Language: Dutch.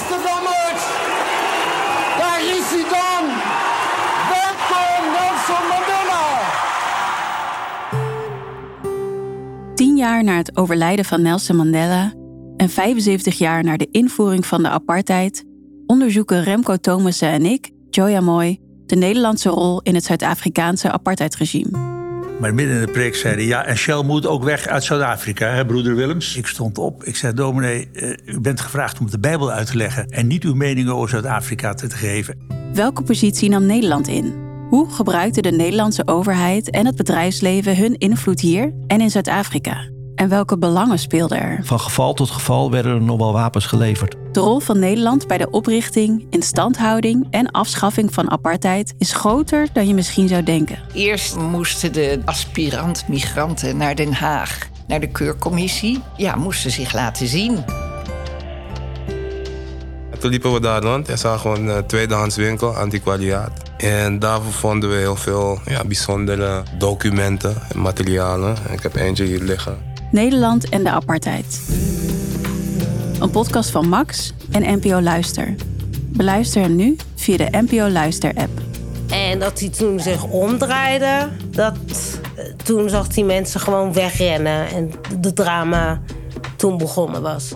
Amsterdammers, daar is hij dan. Welkom Nelson Mandela. Tien jaar na het overlijden van Nelson Mandela en 75 jaar na de invoering van de apartheid onderzoeken Remco Thomassen en ik, Joya Moy, de Nederlandse rol in het Zuid-Afrikaanse apartheidregime. Maar midden in de preek zeiden ja, en Shell moet ook weg uit Zuid-Afrika, hè, broeder Willems. Ik stond op, ik zei, dominee, eh, u bent gevraagd om de Bijbel uit te leggen... en niet uw meningen over Zuid-Afrika te, te geven. Welke positie nam Nederland in? Hoe gebruikte de Nederlandse overheid en het bedrijfsleven hun invloed hier en in Zuid-Afrika? En welke belangen speelden er? Van geval tot geval werden er nog wel wapens geleverd. De rol van Nederland bij de oprichting, instandhouding en afschaffing van apartheid is groter dan je misschien zou denken. Eerst moesten de aspirant-migranten naar Den Haag, naar de keurcommissie. Ja, moesten zich laten zien. Toen liepen we daar rond en zagen we een eh, tweedehands winkel, antiquariaat. En daarvoor vonden we heel veel ja, bijzondere documenten en materialen. Ik heb eentje hier liggen. Nederland en de apartheid. Een podcast van Max en NPO Luister. Beluister hem nu via de NPO Luister app. En dat hij toen zich omdraaide, dat, eh, toen zag hij mensen gewoon wegrennen. En de drama toen begonnen was.